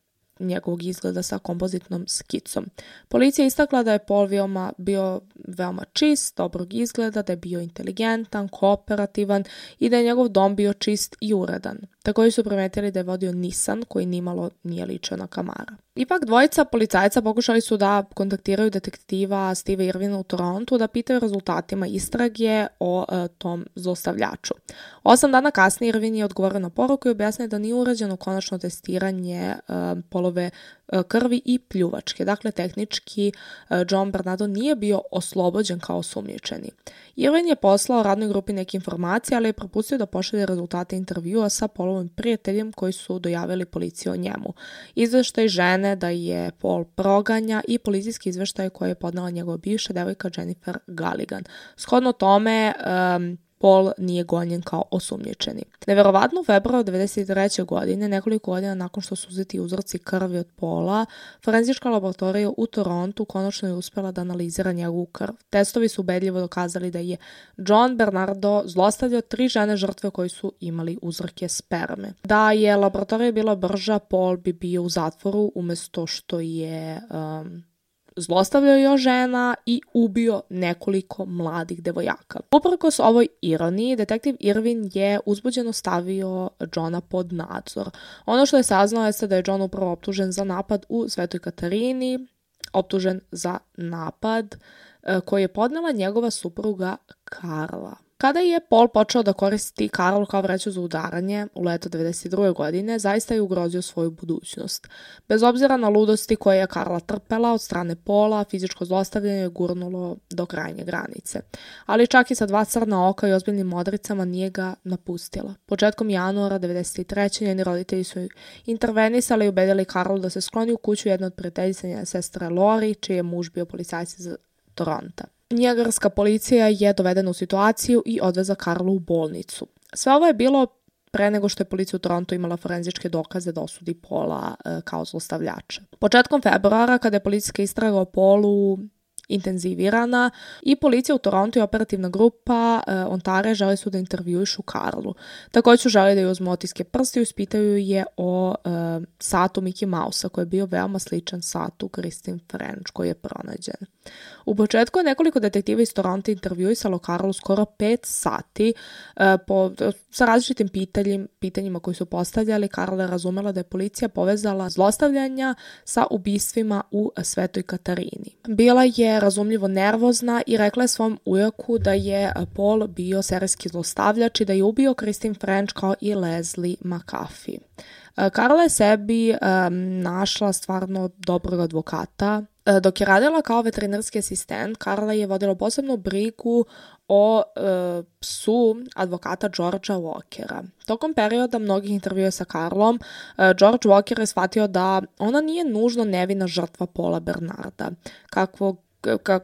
njegovog izgleda sa kompozitnom skicom. Policija istakla da je Paul veoma, bio veoma čist, dobrog izgleda, da je bio inteligentan, kooperativan i da je njegov dom bio čist i uredan. Također su primetili da je vodio Nissan koji nimalo nije ličio na Kamara. Ipak dvojica policajca pokušali su da kontaktiraju detektiva Steve Irvina u Torontu da pitaju rezultatima istrage o e, tom zlostavljaču. Osam dana kasnije Irvin je odgovorio na poruku i objasnio da nije urađeno konačno testiranje e, polove E, krvi i pljuvačke. Dakle, tehnički e, John Bernardo nije bio oslobođen kao sumnjičeni. Irvin je poslao radnoj grupi neke informacije, ali je propustio da pošalje rezultate intervjua sa Polovim prijateljem koji su dojavili policiju o njemu. Izveštaj žene da je Pol proganja i policijski izveštaj koji je podnala njegova bivša devojka Jennifer Galligan. Shodno tome, um, Paul nije gonjen kao osumnjičeni. Neverovatno u februaru 1993. godine, nekoliko godina nakon što su uzeti uzorci krvi od Pola, forenzička laboratorija u Torontu konačno je uspela da analizira njegovu krv. Testovi su ubedljivo dokazali da je John Bernardo zlostavljao tri žene žrtve koji su imali uzorke sperme. Da je laboratorija bila brža, Paul bi bio u zatvoru umesto što je um, zlostavljao je žena i ubio nekoliko mladih devojaka. Uprkos ovoj ironiji, detektiv Irvin je uzbuđeno stavio Johna pod nadzor. Ono što je saznao jeste da je John upravo optužen za napad u Svetoj Katarini, optužen za napad e, koji je podnela njegova supruga Karla. Kada je Paul počeo da koristi Karol kao vreću za udaranje u leto 92. godine, zaista je ugrozio svoju budućnost. Bez obzira na ludosti koje je Karla trpela od strane Pola, fizičko zlostavljanje je gurnulo do krajnje granice. Ali čak i sa dva crna oka i ozbiljnim modricama nije ga napustila. Početkom januara 93. njeni roditelji su intervenisali i ubedili Karlu da se skloni u kuću jedne od prijateljica sestre Lori, čiji je muž bio policajac iz Toronta. Njegarska policija je dovedena u situaciju i odveza Karlu u bolnicu. Sve ovo je bilo pre nego što je policija u Toronto imala forenzičke dokaze da osudi Pola e, kao zlostavljača. Početkom februara, kada je policijska istraga o Polu intenzivirana i policija u Toronto i operativna grupa e, Ontare žele su da intervjuišu Karlu. su žele da ju uzmu otiske prsti i uspitaju je o e, satu Mickey Mouse-a koji je bio veoma sličan satu Christine French koji je pronađen. U početku je nekoliko detektiva iz Toronta intervjuisalo Karolu skoro 5 sati e, po, sa različitim pitanjim, pitanjima koji su postavljali. Karola je razumela da je policija povezala zlostavljanja sa ubistvima u Svetoj Katarini. Bila je razumljivo nervozna i rekla je svom ujaku da je Paul bio serijski zlostavljač i da je ubio Christine French kao i Leslie McAfee. Eh, Karla je sebi našla stvarno dobrog advokata. Eh, dok je radila kao veterinarski asistent, Karla je vodila posebnu brigu o e, psu advokata Georgea Walkera. Tokom perioda mnogih intervjua sa Karlom, e, George Walker je shvatio da ona nije nužno nevina žrtva Pola Bernarda, kakvog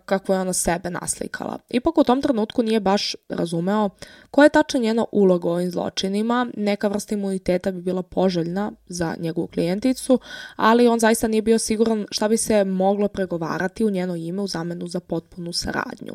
kako je ona sebe naslikala. Ipak u tom trenutku nije baš razumeo koja je tačna njena uloga u ovim zločinima, neka vrsta imuniteta bi bila poželjna za njegovu klijenticu, ali on zaista nije bio siguran šta bi se moglo pregovarati u njeno ime u zamenu za potpunu saradnju.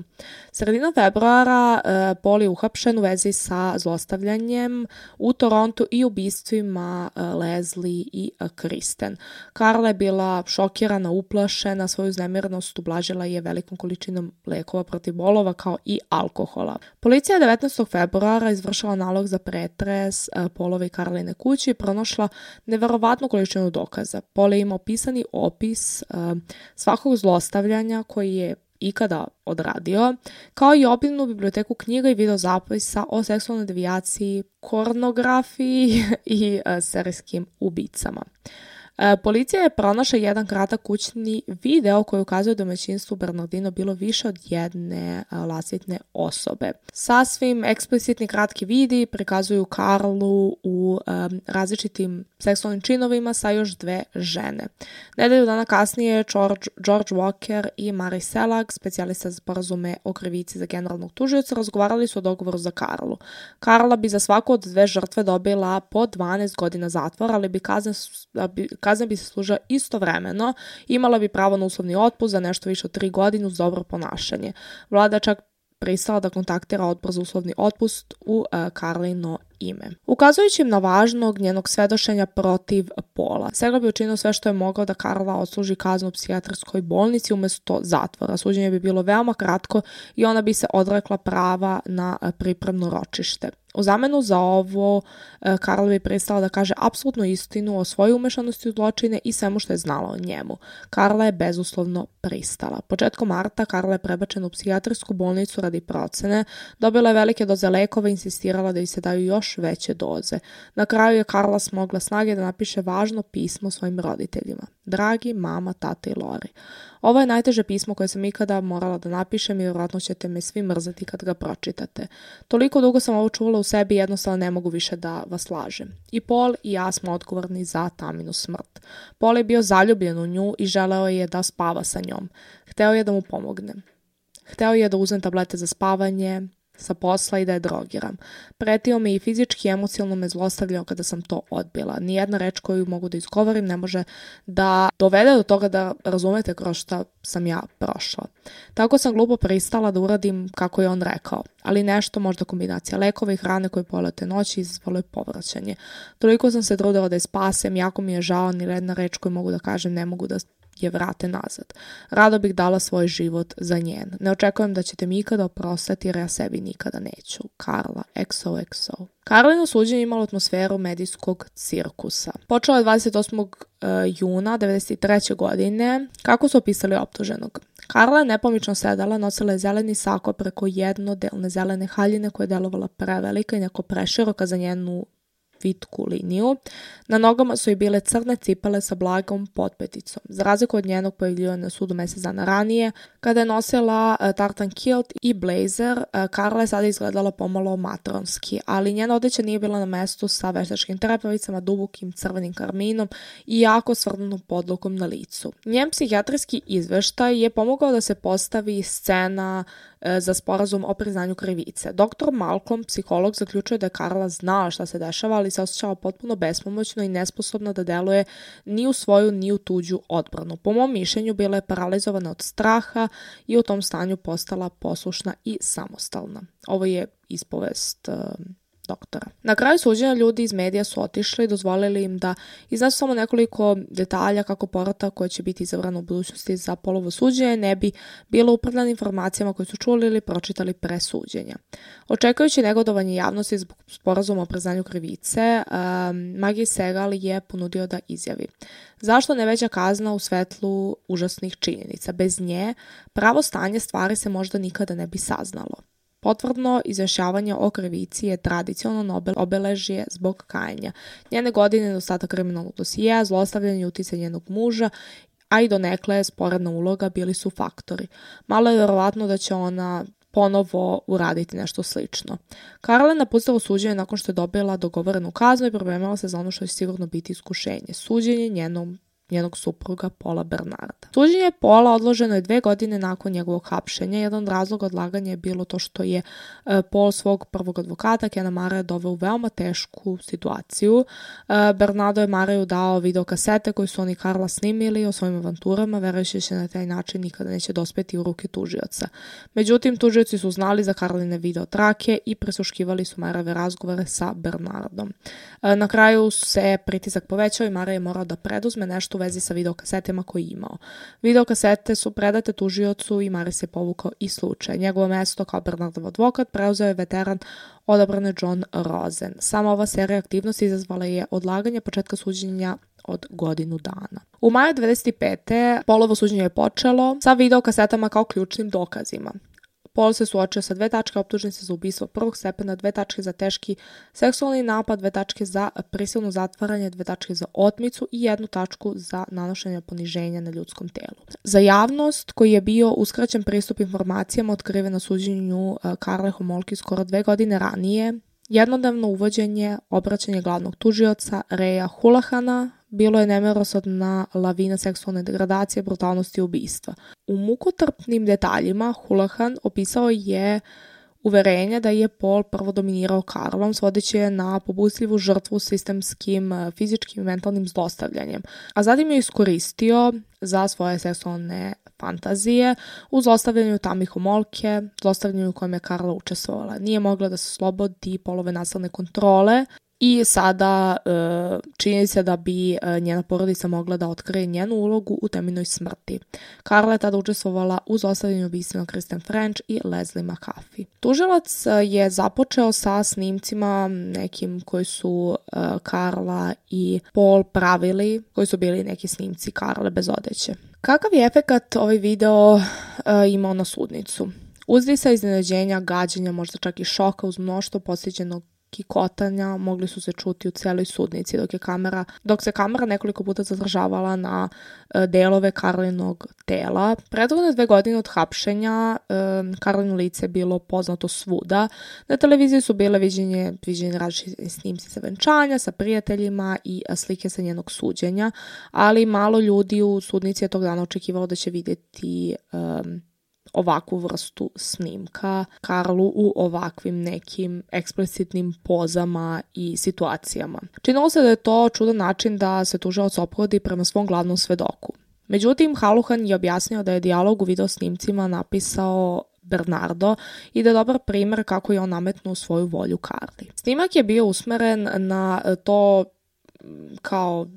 Sredina februara e, Pol je uhapšen u vezi sa zlostavljanjem u Torontu i ubistvima e, Leslie i e, Kristen. Karla je bila šokirana, uplašena, svoju znemirnost ublažila je velikom količinom lekova protiv bolova kao i alkohola. Policija je 19. februara izvršila nalog za pretres e, Polove Karline Karoline kući i pronašla neverovatnu količinu dokaza. Pole je imao pisani opis e, svakog zlostavljanja koji je ikada odradio, kao i obilnu biblioteku knjiga i video zapisa o seksualnoj devijaciji, kornografiji i e, serijskim ubicama. E, policija je pronašla jedan kratak kućni video koji ukazuje da u domaćinstvu Bernardino bilo više od jedne e, lasitne osobe. Sasvim eksplicitni kratki vidi prikazuju Karlu u e, različitim seksualnim činovima sa još dve žene. Nedelju dana kasnije George, George Walker i Mari Selak, specijalista za porazume o krivici za generalnog tužioca, razgovarali su o dogovoru za Karlu. Karla bi za svaku od dve žrtve dobila po 12 godina zatvora, ali bi kazna, bi, kazna kazna bi se služila istovremeno, imala bi pravo na uslovni otpust za nešto više od tri godine uz dobro ponašanje. Vlada čak pristala da kontaktira odbor za uslovni otpust u e, Karlino ime. Ukazujući im na važnog njenog svedošenja protiv pola, Segla bi učinio sve što je mogao da Karla odsluži kaznu u psijatrskoj bolnici umesto zatvora. Suđenje bi bilo veoma kratko i ona bi se odrekla prava na e, pripremno ročište. U zamenu za ovo, e, Karla je prestala da kaže apsolutnu istinu o svojoj umešanosti u zločine i svemu što je znala o njemu. Karla je bezuslovno pristala. Početkom marta Karla je prebačena u psihijatrsku bolnicu radi procene, dobila je velike doze lekova i insistirala da joj se daju još veće doze. Na kraju je Karla smogla snage da napiše važno pismo svojim roditeljima. Dragi mama, tata i Lori, Ovo je najteže pismo koje sam ikada morala da napišem i vjerojatno ćete me svi mrzati kad ga pročitate. Toliko dugo sam ovo čuvala u sebi i jednostavno ne mogu više da vas lažem. I Paul i ja smo odgovorni za Taminu smrt. Paul je bio zaljubljen u nju i želeo je da spava sa njom. Hteo je da mu pomogne. Hteo je da uzme tablete za spavanje, sa posla i da je drogiram. Pretio mi i fizički i emocionalno me zlostavljao kada sam to odbila. Nijedna reč koju mogu da izgovorim ne može da dovede do toga da razumete kroz šta sam ja prošla. Tako sam glupo pristala da uradim kako je on rekao, ali nešto možda kombinacija lekova i hrane koje polete noći izazvalo je povraćanje. Toliko sam se trudila da je spasem, jako mi je žao, ni jedna reč koju mogu da kažem ne mogu da je vrate nazad. Rado bih dala svoj život za njen. Ne očekujem da ćete mi ikada oprostati jer ja sebi nikada neću. Karla, XOXO. Karolino suđenje imalo atmosferu medijskog cirkusa. Počelo je 28. E, juna 1993. godine. Kako su opisali optuženog? Karla je nepomično sedala, nosila je zeleni sako preko jednodelne zelene haljine koja je delovala prevelika i neko preširoka za njenu vitku liniju. Na nogama su i bile crne cipele sa blagom potpeticom, za razliku od njenog pojavljivanja na sudu mesec dana ranije, kada je nosila e, tartan kilt i blazer, e, Karla je sada izgledala pomalo matronski, ali njena odeća nije bila na mestu sa veštačkim trepavicama, dubokim crvenim karminom i jako svrnutom podlokom na licu. Njen psihijatrijski izveštaj je pomogao da se postavi scena E, za sporazum o priznanju krivice. Doktor Malcolm, psiholog, zaključuje da je Karla znala šta se dešava, ali se osjećala potpuno bespomoćno i nesposobna da deluje ni u svoju ni u tuđu odbranu. Po mom mišljenju bila je paralizovana od straha i u tom stanju postala poslušna i samostalna. Ovo je ispovest uh, doktora. Na kraju suđenja ljudi iz medija su otišli i dozvolili im da iznesu samo nekoliko detalja kako porota koja će biti izabrana u budućnosti za polovo suđenje ne bi bilo upravljena informacijama koje su čuli ili pročitali pre suđenja. Očekajući negodovanje javnosti zbog sporazuma o priznanju krivice, Magi Segal je ponudio da izjavi. Zašto ne veća kazna u svetlu užasnih činjenica? Bez nje pravo stanje stvari se možda nikada ne bi saznalo. Potvrdno izjašavanje o krivici je tradicionalno Nobel obeležje zbog kajanja. Njene godine nedostatak kriminalnog dosija, zlostavljanje i uticaj njenog muža a i donekle sporedna uloga bili su faktori. Malo je verovatno da će ona ponovo uraditi nešto slično. Karla je napustila suđenje nakon što je dobila dogovorenu kaznu i problemala se za ono što će sigurno biti iskušenje. Suđenje njenom njenog supruga Paula Bernarda. Suđenje Paula odloženo je dve godine nakon njegovog hapšenja. Jedan od razloga odlaganja je bilo to što je e, Paul svog prvog advokata, Kena Mara, doveo u veoma tešku situaciju. E, Bernardo je Maraju dao videokasete koje su oni Karla snimili o svojim avanturama, verujući da na taj način nikada neće dospeti u ruke tužioca. Međutim, tužioci su znali za Karline video trake i presuškivali su Marave razgovore sa Bernardom. E, na kraju se pritisak povećao i Mara je morao da preduzme nešto vezi sa videokasetama koji je imao. Videokasete su predate tužiocu i Maris je povukao i slučaj. Njegovo mesto kao Bernardov advokat preuzeo je veteran odabrane John Rosen. Sama ova serija aktivnosti izazvala je odlaganje početka suđenja od godinu dana. U maju 25. polovo suđenje je počelo sa videokasetama kao ključnim dokazima. Pol se suočio sa dve tačke optužnice za ubistvo prvog stepena, dve tačke za teški seksualni napad, dve tačke za prisilno zatvaranje, dve tačke za otmicu i jednu tačku za nanošenje poniženja na ljudskom telu. Za javnost koji je bio uskraćen pristup informacijama otkrive na suđenju e, Karle Homolki skoro dve godine ranije, jednodavno uvođenje obraćanje glavnog tužioca Reja Hulahana bilo je nemilosrdna lavina seksualne degradacije, brutalnosti i ubistva. U mukotrpnim detaljima Hulahan opisao je uverenje da je Paul prvo dominirao Karlom, svodeći je na pobustljivu žrtvu sistemskim e, fizičkim i mentalnim zlostavljanjem, a zatim je iskoristio za svoje seksualne fantazije u zlostavljanju tamih omolke, zlostavljanju u kojem je Karla učestvovala. Nije mogla da se slobodi polove nasilne kontrole I sada e, čini se da bi e, njena porodica mogla da otkrije njenu ulogu u teminoj smrti. Karla je tada učestvovala u zostavljanju ubistvima Kristen French i Leslie McAfee. Tužilac e, je započeo sa snimcima nekim koji su Karla i Paul pravili, koji su bili neki snimci Karle bez odeće. Kakav je efekat ovaj video imao na sudnicu? Uzdisa iznenađenja, gađenja, možda čak i šoka uz mnoštvo posjećenog kikotanja mogli su se čuti u celoj sudnici dok je kamera dok se kamera nekoliko puta zadržavala na e, delove Karlinog tela. Prethodne dve godine od hapšenja e, Karlino lice bilo poznato svuda. Na televiziji su bile viđenje, viđenje različite snimci sa venčanja, sa prijateljima i e, slike sa njenog suđenja, ali malo ljudi u sudnici je tog dana očekivalo da će videti um, ovakvu vrstu snimka Karlu u ovakvim nekim eksplicitnim pozama i situacijama. Činilo se da je to čudan način da se tužilac ophodi prema svom glavnom svedoku. Međutim, Haluhan je objasnio da je dijalog u videosnimcima napisao Bernardo i da je dobar primer kako je on nametnuo svoju volju Karli. Snimak je bio usmeren na to kao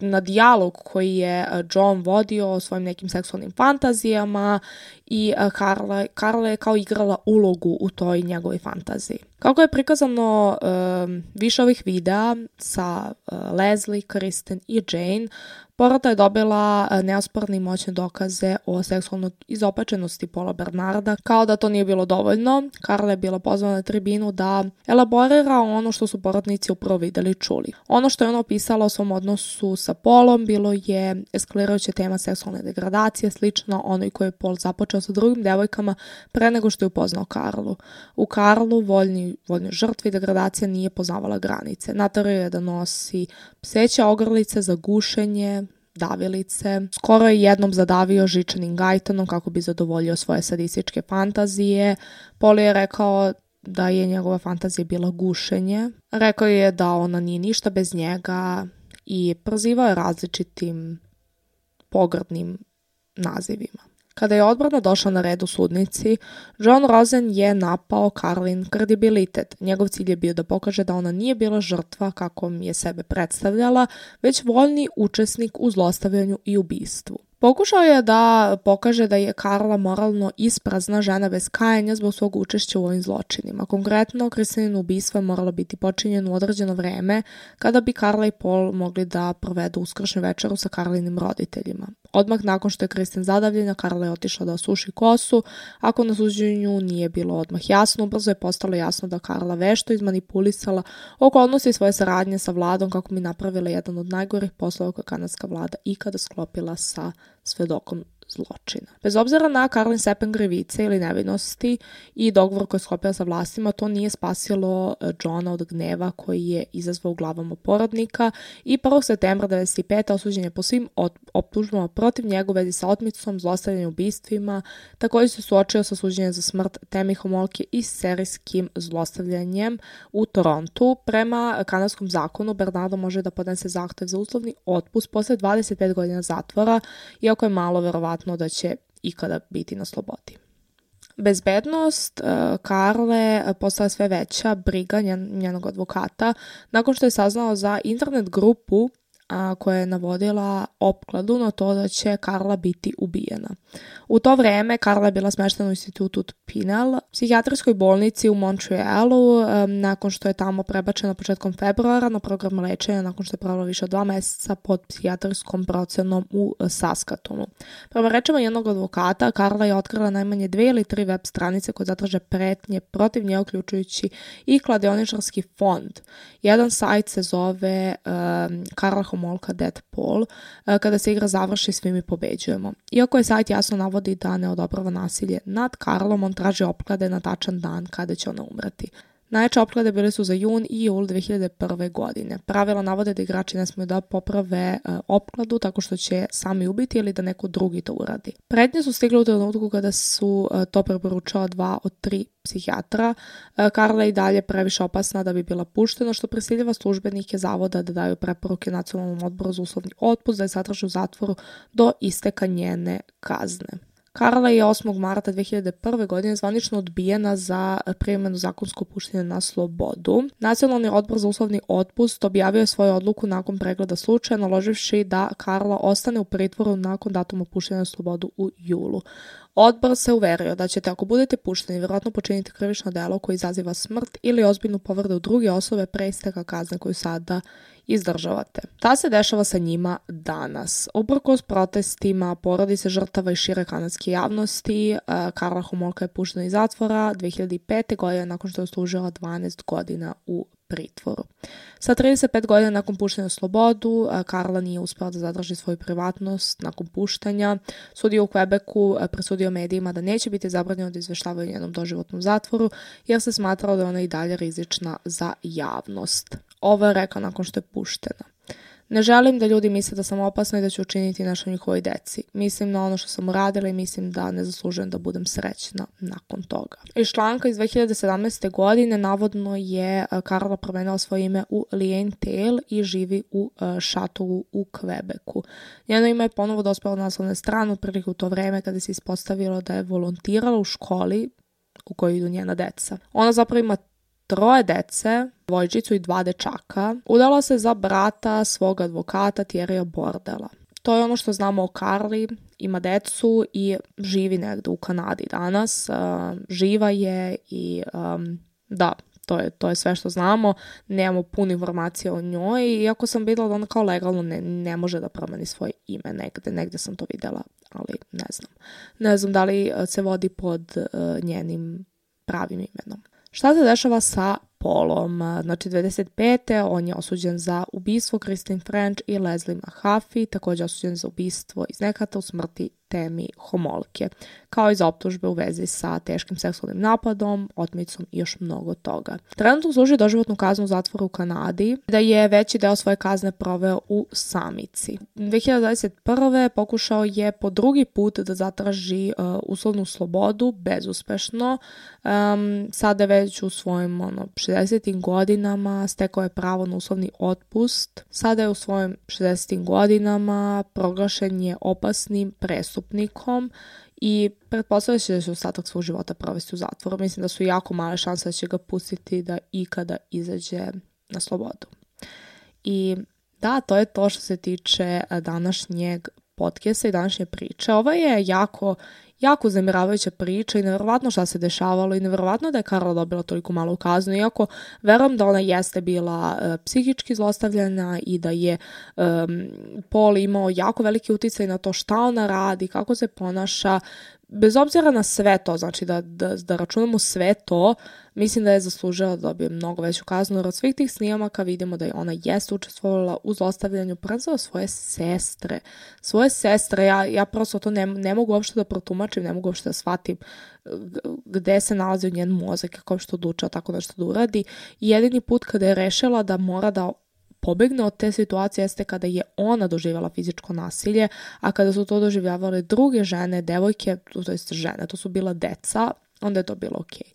na dijalog koji je e, John vodio o svojim nekim seksualnim fantazijama i e, Karla, Karla je kao igrala ulogu u toj njegovoj fantaziji. Kako je prikazano um, više ovih videa sa uh, Leslie, Kristen i Jane, porota je dobila uh, neosporne i moćne dokaze o seksualnoj izopačenosti Pola Bernarda. Kao da to nije bilo dovoljno, Karla je bila pozvana na tribinu da elaborira ono što su porotnici upravo videli i čuli. Ono što je ona opisala o svom odnosu sa Polom bilo je eskalirajuća tema seksualne degradacije, slično onoj koju je Pol započeo sa drugim devojkama pre nego što je upoznao Karlu. U Karlu voljni i vojne i degradacija nije poznavala granice. Natarao je da nosi pseće ogrlice za gušenje, davilice. Skoro je jednom zadavio žičanim gajtanom kako bi zadovoljio svoje sadističke fantazije. Poli je rekao da je njegova fantazija bila gušenje. Rekao je da ona nije ništa bez njega i prozivao je različitim pogrdnim nazivima. Kada je odbrana došla na red u sudnici, John Rosen je napao Karlin kredibilitet. Njegov cilj je bio da pokaže da ona nije bila žrtva kako je sebe predstavljala, već voljni učesnik u zlostavljanju i ubistvu. Pokušao je da pokaže da je Karla moralno isprazna žena bez kajanja zbog svog učešća u ovim zločinima. Konkretno, Kristinino ubistvo je moralo biti počinjeno u određeno vreme kada bi Karla i Paul mogli da provedu uskršnju večeru sa Karlinim roditeljima. Odmah nakon što je Kristen zadavljena, Karla je otišla da osuši kosu. Ako na suđenju nije bilo odmah jasno, ubrzo je postalo jasno da Karla vešto izmanipulisala okolnosti svoje saradnje sa vladom kako bi napravila jedan od najgorih poslova koje kanadska vlada ikada sklopila sa svedokom zločina. Bez obzira na Karolin Sepen grevice ili nevinosti i dogovor koji je sklopila sa vlastima, to nije spasilo e, Johna od gneva koji je izazvao u glavama porodnika i 1. septembra 1995. osuđen je po svim optužbama protiv njega u vezi sa otmicom, zlostavljanjem ubistvima, takođe se suočio sa suđenjem za smrt Temi Homolke i serijskim zlostavljanjem u Torontu. Prema kanadskom zakonu Bernardo može da podnese zahtev za uslovni otpust posle 25 godina zatvora, iako je malo verovatno verovatno da će ikada biti na slobodi. Bezbednost eh, Karle eh, postala sve veća briga njenog advokata nakon što je saznao za internet grupu a, koja je navodila opkladu na to da će Karla biti ubijena. U to vreme Karla je bila smeštena u institutu Pinal, psihijatrijskoj bolnici u Montrealu, a, nakon što je tamo prebačena početkom februara na program lečenja nakon što je pravila više od dva meseca pod psihijatrijskom procenom u Saskatoonu. Prema rečima jednog advokata, Karla je otkrila najmanje dve ili tri web stranice koje zatraže pretnje protiv nje, uključujući i kladioničarski fond. Jedan sajt se zove um, Karla Homo Molka Dead Pol, e, kada se igra završi svi mi pobeđujemo. Iako je sajt jasno navodi da ne odobrava nasilje nad Karlom, on traži opklade na tačan dan kada će ona umrati. Najjače opklade bile su za jun i jul 2001. godine. Pravila navode da igrači ne smeju da poprave e, opkladu tako što će sami ubiti ili da neko drugi to uradi. Pretnje su stigle u trenutku kada su e, to preporučala dva od tri psihijatra. E, Karla je i dalje previše opasna da bi bila puštena, što prisiljava službenike zavoda da daju preporuke nacionalnom odboru za uslovni otpust da je satraži u zatvoru do isteka njene kazne. Karla je 8. marta 2001. godine zvanično odbijena za privremeno zakonsko puštenje na slobodu. Nacionalni odbor za uslovni otpust objavio je svoju odluku nakon pregleda slučaja, naloživši da Karla ostane u pritvoru nakon datuma puštenja na slobodu u julu. Odbor se uverio da ćete ako budete pušteni vjerojatno počiniti krivično delo koje izaziva smrt ili ozbiljnu povredu druge osobe pre isteka kazne koju sada izdržavate. Ta se dešava sa njima danas. Uprkos protestima porodice žrtava i šire kanadske javnosti, e, Karla Homolka je puštena iz zatvora 2005. godine nakon što je služila 12 godina u pritvoru. Sa 35 godina nakon puštenja na slobodu, Karla nije uspela da zadrži svoju privatnost nakon puštanja. Sudio u Quebecu presudio medijima da neće biti zabranjeno da izveštavaju njenom doživotnom zatvoru, jer se smatrao da je ona i dalje rizična za javnost. Ovo je rekao nakon što je puštena. Ne želim da ljudi misle da sam opasna i da ću učiniti nešto njihovoj deci. Mislim na ono što sam uradila i mislim da ne zaslužujem da budem srećna nakon toga. Iz članka iz 2017. godine navodno je e, Karla promenila svoje ime u Lien Tail i živi u e, šatoru u Kvebeku. Njeno ime je ponovo dospelo na naslovne strane otprilike u to vreme kada se ispostavilo da je volontirala u školi u kojoj idu njena deca. Ona zapravo ima troje dece, dvojčicu i dva dečaka, udala se za brata svog advokata Tjerija Bordela. To je ono što znamo o Karli, ima decu i živi negde u Kanadi danas. živa je i da, to je, to je sve što znamo, nemamo puno informacije o njoj, iako sam videla da ona kao legalno ne, ne može da promeni svoje ime negde, negde sam to videla, ali ne znam. Ne znam da li se vodi pod njenim pravim imenom šta se dešava sa polom. Znači, 25. on je osuđen za ubistvo Christine French i Leslie Mahaffey, takođe osuđen za ubistvo iz nekata u smrti temi homolke, kao i za optužbe u vezi sa teškim seksualnim napadom, otmicom i još mnogo toga. Trenutno služi doživotnu kaznu u zatvoru u Kanadi, da je veći deo svoje kazne proveo u samici. 2021. pokušao je po drugi put da zatraži uh, uslovnu slobodu, bezuspešno. Um, sada je već u svojim ono, 60 40. godinama stekao je pravo na uslovni otpust. Sada je u svojim 60. godinama proglašen je opasnim prestupnikom i pretpostavlja se da će ostatak svog života provesti u zatvoru. Mislim da su jako male šanse da će ga pustiti da ikada izađe na slobodu. I da, to je to što se tiče današnjeg podcasta i današnje priče. Ova je jako jako zamiravajuća priča i nevjerovatno šta se dešavalo i nevjerovatno da je Karla dobila toliko malu kaznu, iako verujem da ona jeste bila e, psihički zlostavljena i da je e, Pol imao jako veliki uticaj na to šta ona radi, kako se ponaša, bez obzira na sve to, znači da, da, da računamo sve to, mislim da je zaslužila da dobije mnogo veću kaznu, jer od svih tih snimaka vidimo da je ona jeste učestvovala u zlostavljanju prvenstveno svoje sestre. Svoje sestre, ja, ja prosto to ne, ne mogu uopšte da protumačim, ne mogu uopšte da shvatim gde se nalazi njen mozak, kako uopšte odlučila tako nešto da uradi. I jedini put kada je rešila da mora da pobegne od te situacije jeste kada je ona doživjela fizičko nasilje, a kada su to doživljavale druge žene, devojke, to jest žene, to su bila deca, onda je to bilo okej. Okay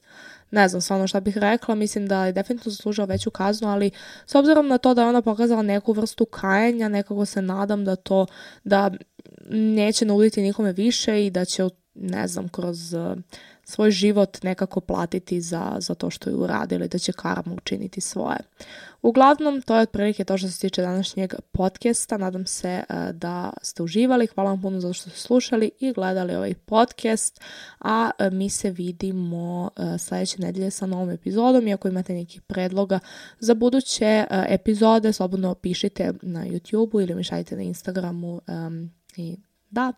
ne znam stvarno šta bih rekla, mislim da je definitivno zaslužila veću kaznu, ali s obzirom na to da je ona pokazala neku vrstu kajanja, nekako se nadam da to, da neće nauditi nikome više i da će, ne znam, kroz svoj život nekako platiti za, za to što je uradila da će karma učiniti svoje. Uglavnom, to je otprilike to što se tiče današnjeg podcasta. Nadam se uh, da ste uživali. Hvala vam puno zato što ste slušali i gledali ovaj podcast. A uh, mi se vidimo uh, e, sljedeće nedelje sa novom epizodom. I ako imate nekih predloga za buduće epizode, slobodno pišite na YouTube-u ili mi šaljite na Instagramu um, i da,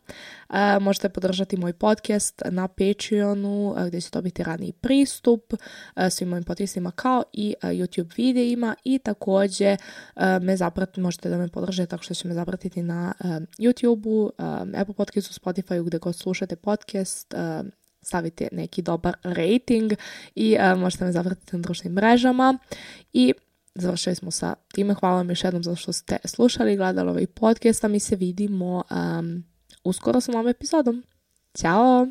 e, možete podržati moj podcast na Patreonu e, gdje ćete dobiti raniji pristup e, svim mojim podcastima kao i e, YouTube videima i također e, me zapratiti, možete da me podržite tako što ćete me zapratiti na e, YouTubeu, Apple podcastu, Spotifyu gdje god slušate podcast, stavite neki dobar rating i možete me zapratiti na društvenim mrežama i završili smo sa time. Hvala vam još jednom zato što ste slušali i gledali ovaj podcast, a mi se vidimo um, uskoro sa novom epizodom. Ćao!